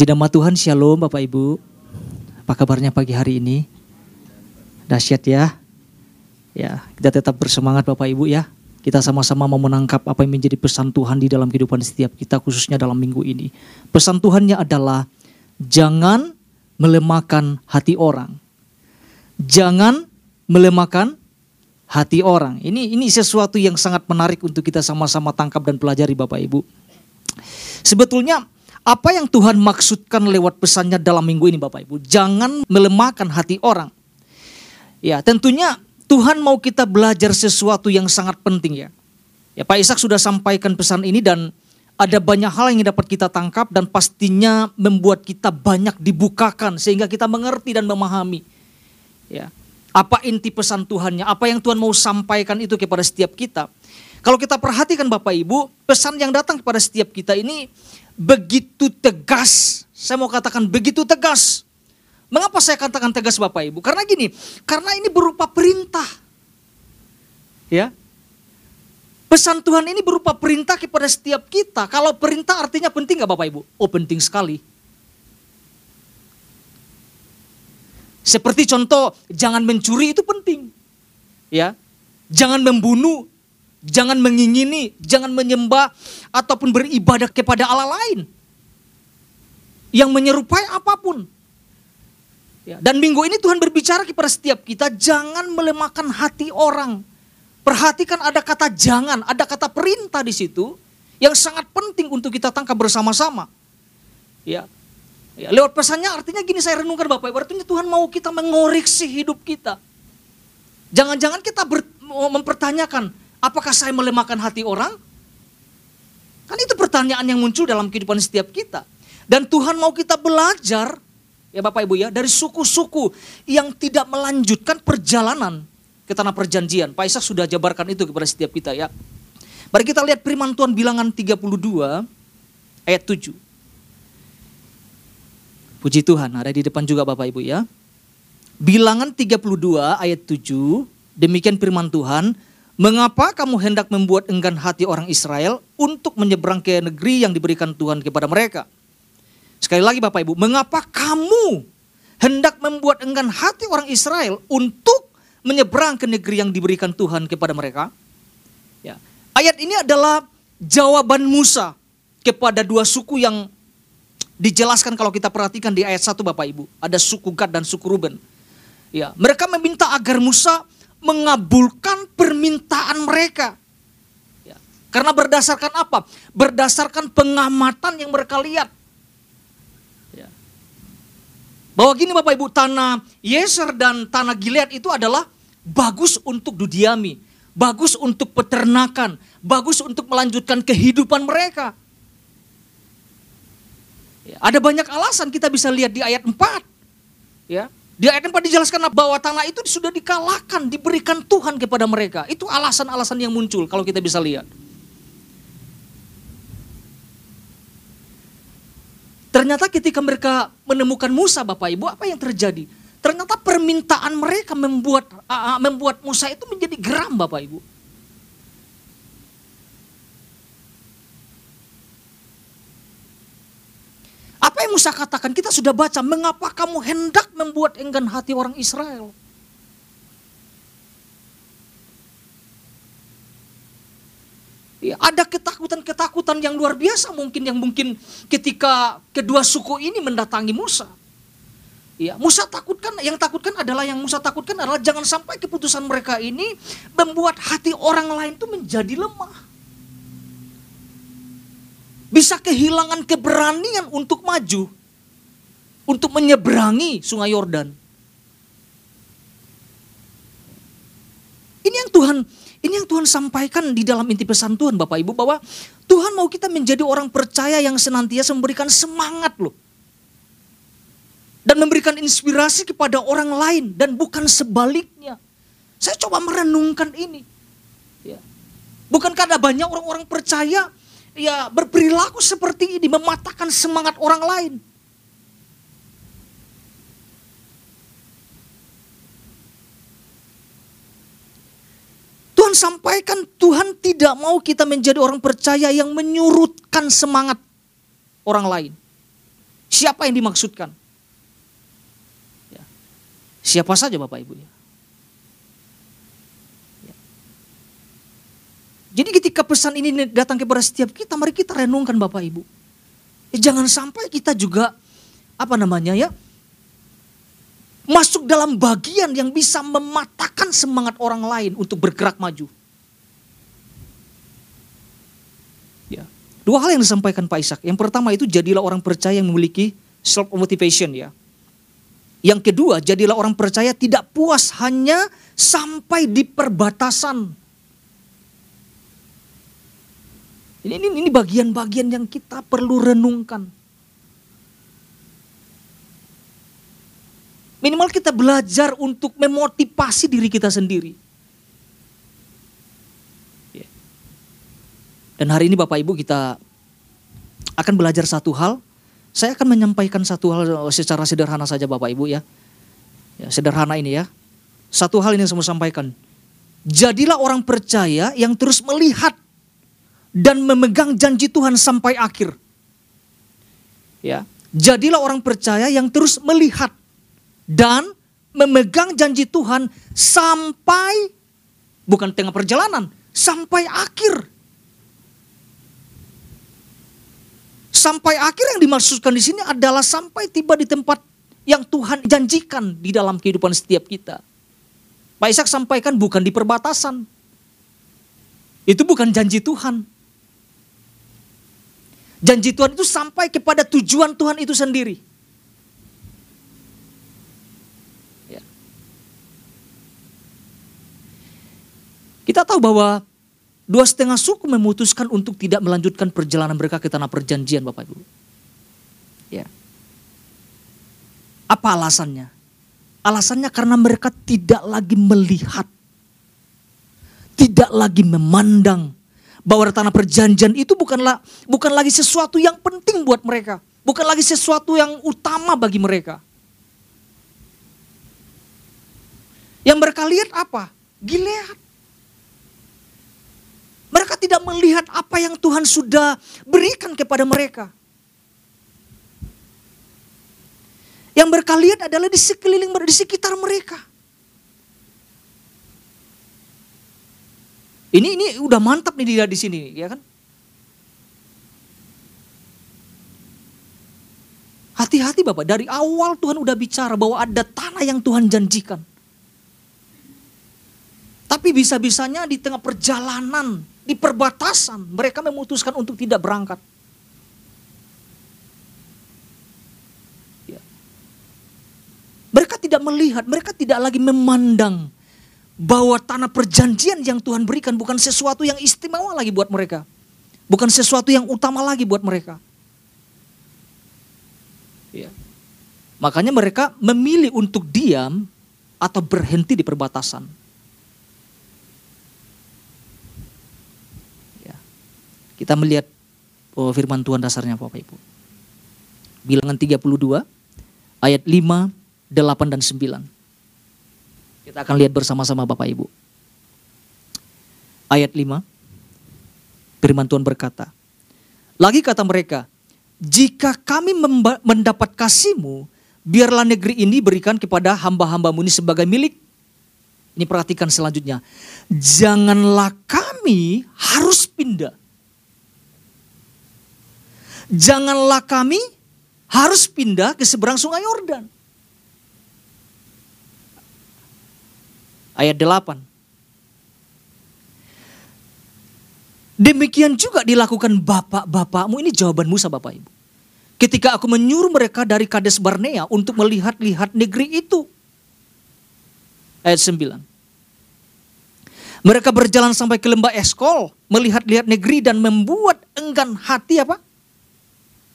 Puji nama Tuhan, Shalom Bapak Ibu. Apa kabarnya pagi hari ini? Dahsyat ya. Ya, kita tetap bersemangat Bapak Ibu ya. Kita sama-sama mau menangkap apa yang menjadi pesan Tuhan di dalam kehidupan setiap kita khususnya dalam minggu ini. Pesan Tuhannya adalah jangan melemahkan hati orang. Jangan melemahkan hati orang. Ini ini sesuatu yang sangat menarik untuk kita sama-sama tangkap dan pelajari Bapak Ibu. Sebetulnya apa yang Tuhan maksudkan lewat pesannya dalam minggu ini Bapak Ibu? Jangan melemahkan hati orang. Ya, tentunya Tuhan mau kita belajar sesuatu yang sangat penting ya. Ya Pak Ishak sudah sampaikan pesan ini dan ada banyak hal yang dapat kita tangkap dan pastinya membuat kita banyak dibukakan sehingga kita mengerti dan memahami. Ya. Apa inti pesan Tuhannya, apa yang Tuhan mau sampaikan itu kepada setiap kita. Kalau kita perhatikan Bapak Ibu, pesan yang datang kepada setiap kita ini begitu tegas. Saya mau katakan begitu tegas. Mengapa saya katakan tegas Bapak Ibu? Karena gini, karena ini berupa perintah. Ya. Pesan Tuhan ini berupa perintah kepada setiap kita. Kalau perintah artinya penting gak Bapak Ibu? Oh penting sekali. Seperti contoh, jangan mencuri itu penting. Ya. Jangan membunuh, jangan mengingini, jangan menyembah ataupun beribadah kepada Allah lain. Yang menyerupai apa pun. Ya, dan minggu ini Tuhan berbicara kepada setiap kita, jangan melemahkan hati orang. Perhatikan ada kata jangan, ada kata perintah di situ yang sangat penting untuk kita tangkap bersama-sama. Ya. ya. Lewat pesannya artinya gini saya renungkan Bapak Ibu, artinya Tuhan mau kita mengoreksi hidup kita. Jangan-jangan kita ber, mempertanyakan, apakah saya melemahkan hati orang? Kan itu pertanyaan yang muncul dalam kehidupan setiap kita. Dan Tuhan mau kita belajar ya Bapak Ibu ya, dari suku-suku yang tidak melanjutkan perjalanan ke tanah perjanjian. Pak Ishak sudah jabarkan itu kepada setiap kita ya. Mari kita lihat firman Tuhan bilangan 32 ayat 7. Puji Tuhan, ada di depan juga Bapak Ibu ya. Bilangan 32 ayat 7, demikian firman Tuhan, Mengapa kamu hendak membuat enggan hati orang Israel untuk menyeberang ke negeri yang diberikan Tuhan kepada mereka? Sekali lagi Bapak Ibu, mengapa kamu hendak membuat enggan hati orang Israel untuk menyeberang ke negeri yang diberikan Tuhan kepada mereka? Ya. Ayat ini adalah jawaban Musa kepada dua suku yang dijelaskan kalau kita perhatikan di ayat 1 Bapak Ibu. Ada suku Gad dan suku Ruben. Ya, mereka meminta agar Musa mengabulkan permintaan mereka. Ya, karena berdasarkan apa? Berdasarkan pengamatan yang mereka lihat. Bahwa gini Bapak Ibu, tanah Yeser dan tanah Gilead itu adalah bagus untuk didiami, bagus untuk peternakan, bagus untuk melanjutkan kehidupan mereka. Ya, ada banyak alasan kita bisa lihat di ayat 4. Ya, di ayat 4 dijelaskan bahwa tanah itu sudah dikalahkan, diberikan Tuhan kepada mereka. Itu alasan-alasan yang muncul kalau kita bisa lihat. Ternyata ketika mereka menemukan Musa Bapak Ibu, apa yang terjadi? Ternyata permintaan mereka membuat uh, membuat Musa itu menjadi geram Bapak Ibu. Apa yang Musa katakan? Kita sudah baca, mengapa kamu hendak membuat enggan hati orang Israel? Ya, ada ketakutan-ketakutan yang luar biasa mungkin yang mungkin ketika kedua suku ini mendatangi Musa. Ya, Musa takutkan, yang takutkan adalah yang Musa takutkan adalah jangan sampai keputusan mereka ini membuat hati orang lain itu menjadi lemah. Bisa kehilangan keberanian untuk maju, untuk menyeberangi sungai Yordan. Ini yang Tuhan ini yang Tuhan sampaikan di dalam inti pesan Tuhan Bapak Ibu bahwa Tuhan mau kita menjadi orang percaya yang senantiasa memberikan semangat loh. Dan memberikan inspirasi kepada orang lain dan bukan sebaliknya. Saya coba merenungkan ini. Ya. Bukankah ada banyak orang-orang percaya ya berperilaku seperti ini mematahkan semangat orang lain. Tuhan sampaikan Tuhan tidak mau kita menjadi orang percaya yang menyurutkan semangat orang lain. Siapa yang dimaksudkan? Ya. Siapa saja Bapak Ibu ya. Jadi ketika pesan ini datang kepada setiap kita, mari kita renungkan Bapak Ibu. Ya, jangan sampai kita juga apa namanya ya masuk dalam bagian yang bisa mematahkan semangat orang lain untuk bergerak maju. Ya. Dua hal yang disampaikan Pak Ishak. Yang pertama itu jadilah orang percaya yang memiliki self motivation ya. Yang kedua, jadilah orang percaya tidak puas hanya sampai di perbatasan. Ini ini, ini bagian-bagian yang kita perlu renungkan. Minimal kita belajar untuk memotivasi diri kita sendiri. Ya. Dan hari ini Bapak Ibu kita akan belajar satu hal. Saya akan menyampaikan satu hal secara sederhana saja Bapak Ibu ya. ya sederhana ini ya. Satu hal ini yang saya mau sampaikan. Jadilah orang percaya yang terus melihat dan memegang janji Tuhan sampai akhir. Ya, jadilah orang percaya yang terus melihat dan memegang janji Tuhan sampai bukan tengah perjalanan, sampai akhir. Sampai akhir yang dimaksudkan di sini adalah sampai tiba di tempat yang Tuhan janjikan di dalam kehidupan setiap kita. Pak Ishak sampaikan bukan di perbatasan. Itu bukan janji Tuhan. Janji Tuhan itu sampai kepada tujuan Tuhan itu sendiri. Kita tahu bahwa dua setengah suku memutuskan untuk tidak melanjutkan perjalanan mereka ke tanah perjanjian Bapak Ibu. Ya. Apa alasannya? Alasannya karena mereka tidak lagi melihat. Tidak lagi memandang bahwa tanah perjanjian itu bukanlah bukan lagi sesuatu yang penting buat mereka, bukan lagi sesuatu yang utama bagi mereka. Yang mereka lihat apa? Gilead. Mereka tidak melihat apa yang Tuhan sudah berikan kepada mereka. Yang mereka lihat adalah di sekeliling di sekitar mereka. Ini ini udah mantap nih dia di sini, ya kan? Hati-hati Bapak, dari awal Tuhan udah bicara bahwa ada tanah yang Tuhan janjikan. Tapi bisa-bisanya di tengah perjalanan di perbatasan mereka memutuskan untuk tidak berangkat. Ya. Mereka tidak melihat, mereka tidak lagi memandang bahwa tanah perjanjian yang Tuhan berikan bukan sesuatu yang istimewa lagi buat mereka. Bukan sesuatu yang utama lagi buat mereka. Ya. Makanya mereka memilih untuk diam atau berhenti di perbatasan. Kita melihat oh, firman Tuhan dasarnya Bapak Ibu. Bilangan 32 ayat 5, 8 dan 9. Kita akan lihat bersama-sama Bapak Ibu. Ayat 5. Firman Tuhan berkata, lagi kata mereka, jika kami mendapat kasihmu, biarlah negeri ini berikan kepada hamba-hambamu ini sebagai milik. Ini perhatikan selanjutnya. Janganlah kami harus pindah janganlah kami harus pindah ke seberang sungai Yordan. Ayat 8. Demikian juga dilakukan bapak-bapakmu. Ini jawaban Musa Bapak Ibu. Ketika aku menyuruh mereka dari Kades Barnea untuk melihat-lihat negeri itu. Ayat 9. Mereka berjalan sampai ke lembah Eskol, melihat-lihat negeri dan membuat enggan hati apa?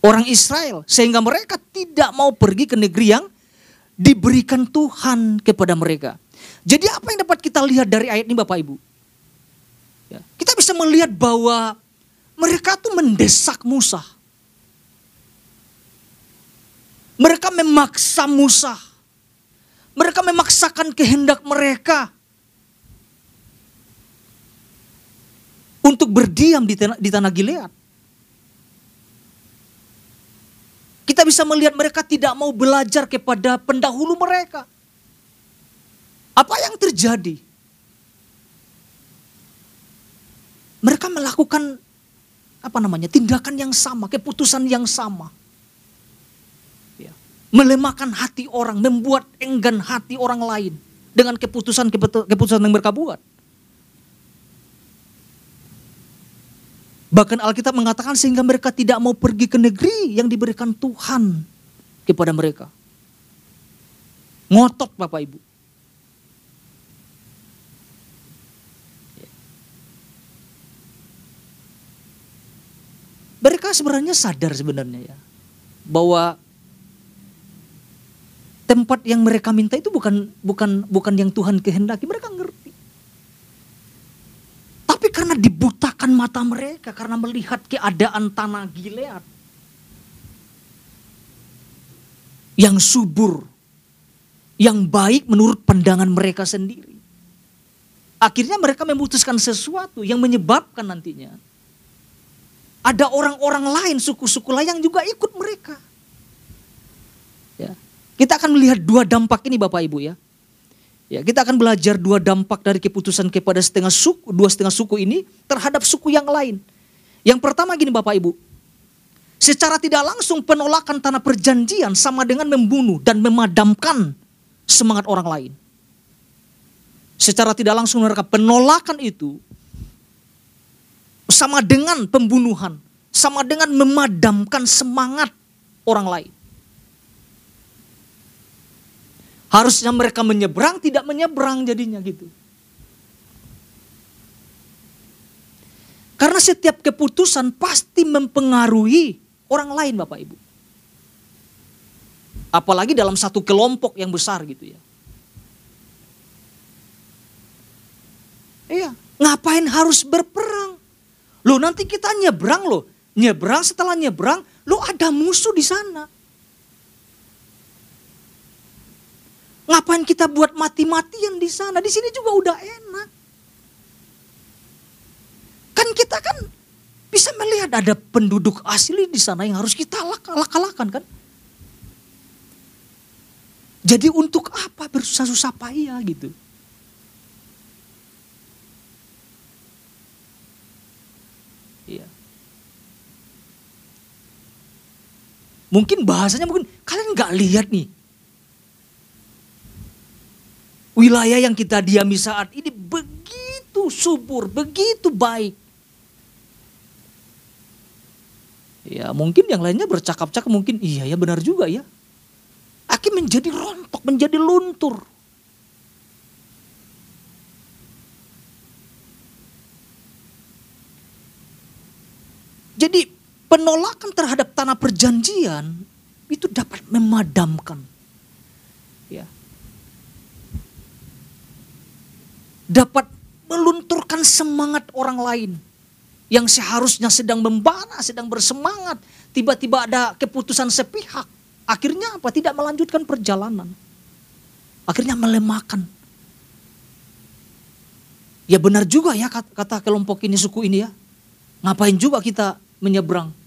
orang Israel sehingga mereka tidak mau pergi ke negeri yang diberikan Tuhan kepada mereka. Jadi apa yang dapat kita lihat dari ayat ini Bapak Ibu? Ya, kita bisa melihat bahwa mereka tuh mendesak Musa. Mereka memaksa Musa. Mereka memaksakan kehendak mereka untuk berdiam di tanah, di tanah Gilead. Kita bisa melihat mereka tidak mau belajar kepada pendahulu mereka. Apa yang terjadi? Mereka melakukan apa namanya tindakan yang sama, keputusan yang sama. Ya. Melemahkan hati orang, membuat enggan hati orang lain dengan keputusan keputusan yang mereka buat. Bahkan Alkitab mengatakan sehingga mereka tidak mau pergi ke negeri yang diberikan Tuhan kepada mereka. Ngotot Bapak Ibu. Mereka sebenarnya sadar sebenarnya ya bahwa tempat yang mereka minta itu bukan bukan bukan yang Tuhan kehendaki. Mereka ngerti. Tapi karena dibutakan mata mereka karena melihat keadaan tanah Gilead yang subur, yang baik menurut pandangan mereka sendiri. Akhirnya mereka memutuskan sesuatu yang menyebabkan nantinya ada orang-orang lain, suku-suku lain yang juga ikut mereka. Ya. Kita akan melihat dua dampak ini Bapak Ibu ya. Ya, kita akan belajar dua dampak dari keputusan kepada setengah suku, dua setengah suku ini terhadap suku yang lain. Yang pertama gini Bapak Ibu, secara tidak langsung penolakan tanah perjanjian sama dengan membunuh dan memadamkan semangat orang lain. Secara tidak langsung mereka penolakan itu sama dengan pembunuhan, sama dengan memadamkan semangat orang lain. Harusnya mereka menyeberang, tidak menyeberang jadinya gitu. Karena setiap keputusan pasti mempengaruhi orang lain Bapak Ibu. Apalagi dalam satu kelompok yang besar gitu ya. Iya, ngapain harus berperang? Lo nanti kita nyebrang loh. Nyebrang setelah nyebrang, lo ada musuh di sana. Ngapain kita buat mati-matian di sana? Di sini juga udah enak. Kan kita kan bisa melihat ada penduduk asli di sana yang harus kita lakalahkan kan. Jadi untuk apa bersusah-susah payah gitu. Mungkin bahasanya mungkin kalian nggak lihat nih. Wilayah yang kita diami saat ini begitu subur, begitu baik. Ya mungkin yang lainnya bercakap-cakap mungkin iya ya benar juga ya. Aki menjadi rontok, menjadi luntur. Jadi penolakan terhadap tanah perjanjian itu dapat memadamkan. Ya. Dapat melunturkan semangat orang lain yang seharusnya sedang membara, sedang bersemangat, tiba-tiba ada keputusan sepihak. Akhirnya apa? Tidak melanjutkan perjalanan. Akhirnya melemahkan. Ya benar juga ya kata kelompok ini, suku ini ya. Ngapain juga kita menyeberang?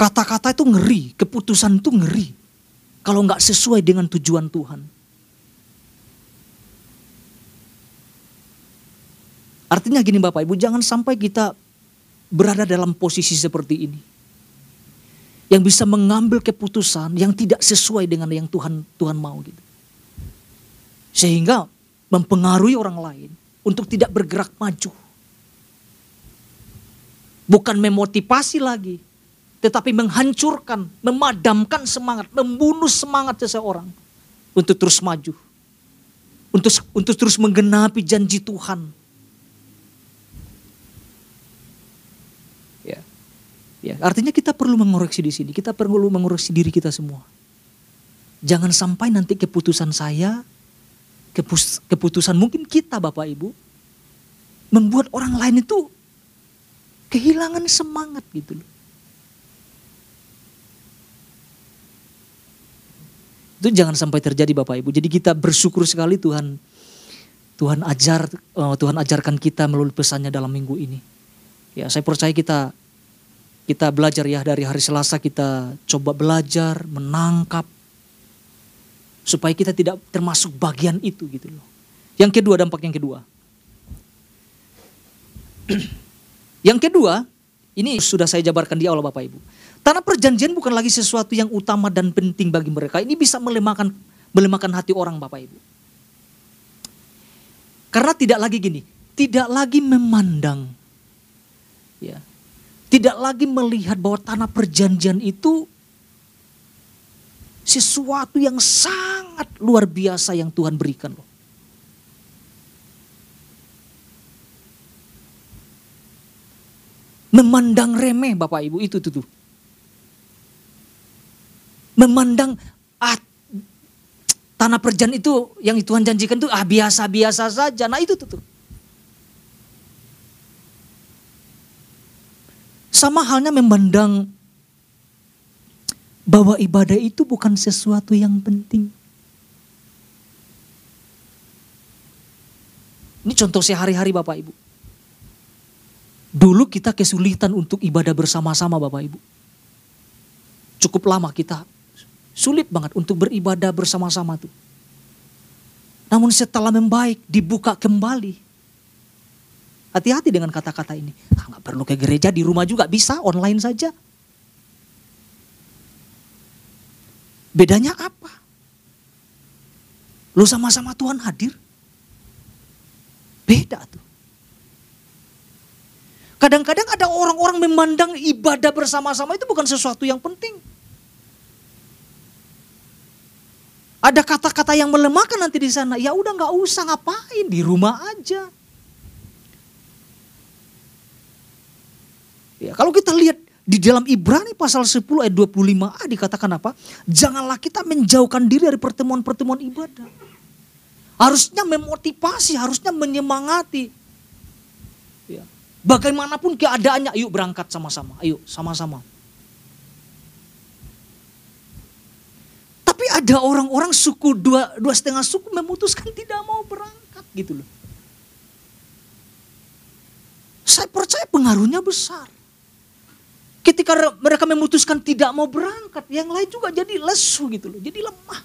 Kata-kata itu ngeri, keputusan itu ngeri. Kalau nggak sesuai dengan tujuan Tuhan. Artinya gini Bapak Ibu, jangan sampai kita berada dalam posisi seperti ini. Yang bisa mengambil keputusan yang tidak sesuai dengan yang Tuhan Tuhan mau gitu. Sehingga mempengaruhi orang lain untuk tidak bergerak maju. Bukan memotivasi lagi, tetapi menghancurkan, memadamkan semangat, membunuh semangat seseorang untuk terus maju. Untuk untuk terus menggenapi janji Tuhan. Ya. Ya, artinya kita perlu mengoreksi di sini. Kita perlu mengoreksi diri kita semua. Jangan sampai nanti keputusan saya, keputusan mungkin kita Bapak Ibu, membuat orang lain itu kehilangan semangat gitu loh. Itu jangan sampai terjadi Bapak Ibu. Jadi kita bersyukur sekali Tuhan Tuhan ajar uh, Tuhan ajarkan kita melalui pesannya dalam minggu ini. Ya, saya percaya kita Kita belajar ya dari hari Selasa kita coba belajar, menangkap supaya kita tidak termasuk bagian itu gitu loh. Yang kedua dampak yang kedua. yang kedua, ini sudah saya jabarkan di awal Bapak Ibu. Tanah perjanjian bukan lagi sesuatu yang utama dan penting bagi mereka. Ini bisa melemahkan melemahkan hati orang Bapak Ibu. Karena tidak lagi gini, tidak lagi memandang ya. Tidak lagi melihat bahwa tanah perjanjian itu sesuatu yang sangat luar biasa yang Tuhan berikan loh. Memandang remeh Bapak Ibu itu tuh. tuh. Memandang ah, tanah perjan itu yang Tuhan janjikan itu ah biasa-biasa saja. Nah itu tuh. Sama halnya memandang bahwa ibadah itu bukan sesuatu yang penting. Ini contoh sehari-hari Bapak Ibu. Dulu kita kesulitan untuk ibadah bersama-sama Bapak Ibu. Cukup lama kita sulit banget untuk beribadah bersama-sama tuh. Namun setelah membaik, dibuka kembali. Hati-hati dengan kata-kata ini. Ah, perlu ke gereja, di rumah juga bisa, online saja. Bedanya apa? Lu sama-sama Tuhan hadir. Beda tuh. Kadang-kadang ada orang-orang memandang ibadah bersama-sama itu bukan sesuatu yang penting. Ada kata-kata yang melemahkan nanti di sana. Ya udah nggak usah ngapain di rumah aja. Ya, kalau kita lihat di dalam Ibrani pasal 10 ayat 25a dikatakan apa? Janganlah kita menjauhkan diri dari pertemuan-pertemuan ibadah. Harusnya memotivasi, harusnya menyemangati. Bagaimanapun keadaannya, ayo berangkat sama-sama. Ayo sama-sama. Tapi ada orang-orang suku dua, dua setengah suku memutuskan tidak mau berangkat gitu loh. Saya percaya pengaruhnya besar. Ketika mereka memutuskan tidak mau berangkat, yang lain juga jadi lesu gitu loh, jadi lemah.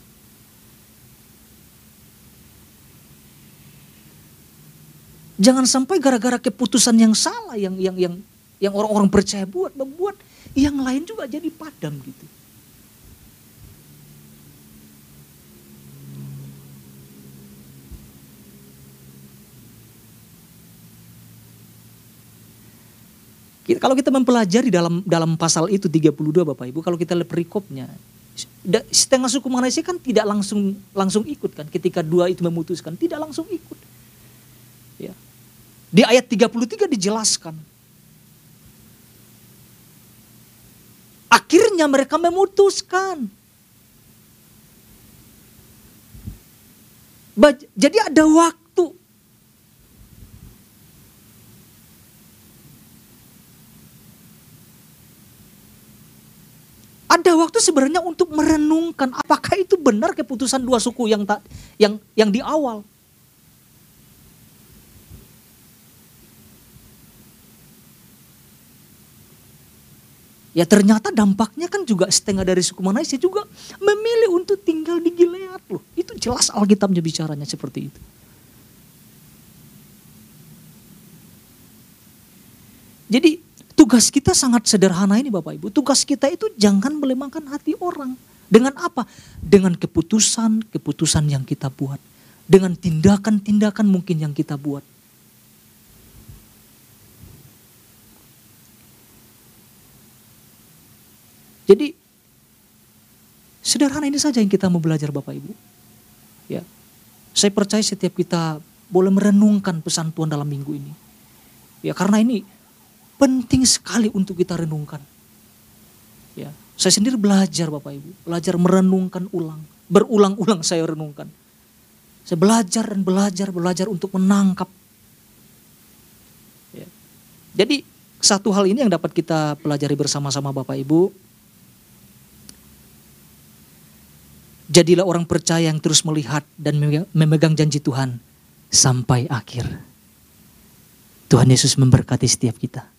Jangan sampai gara-gara keputusan yang salah yang yang yang yang orang-orang percaya buat membuat yang lain juga jadi padam gitu. Kalau kita mempelajari dalam dalam pasal itu 32 Bapak Ibu, kalau kita lihat perikopnya, setengah suku Malaysia kan tidak langsung langsung ikut kan ketika dua itu memutuskan, tidak langsung ikut. Ya. Di ayat 33 dijelaskan. Akhirnya mereka memutuskan. Jadi ada waktu. Ada waktu sebenarnya untuk merenungkan apakah itu benar keputusan dua suku yang tak yang yang di awal. Ya ternyata dampaknya kan juga setengah dari suku Manasya juga memilih untuk tinggal di Gilead loh. Itu jelas Alkitabnya bicaranya seperti itu. Jadi tugas kita sangat sederhana ini Bapak Ibu. Tugas kita itu jangan melemahkan hati orang. Dengan apa? Dengan keputusan-keputusan yang kita buat. Dengan tindakan-tindakan mungkin yang kita buat. Jadi sederhana ini saja yang kita mau belajar Bapak Ibu. Ya. Saya percaya setiap kita boleh merenungkan pesan Tuhan dalam minggu ini. Ya, karena ini penting sekali untuk kita renungkan. Ya, saya sendiri belajar Bapak Ibu, belajar merenungkan ulang, berulang-ulang saya renungkan. Saya belajar dan belajar, belajar untuk menangkap. Ya. Jadi satu hal ini yang dapat kita pelajari bersama-sama Bapak Ibu, Jadilah orang percaya yang terus melihat dan memegang janji Tuhan sampai akhir. Tuhan Yesus memberkati setiap kita.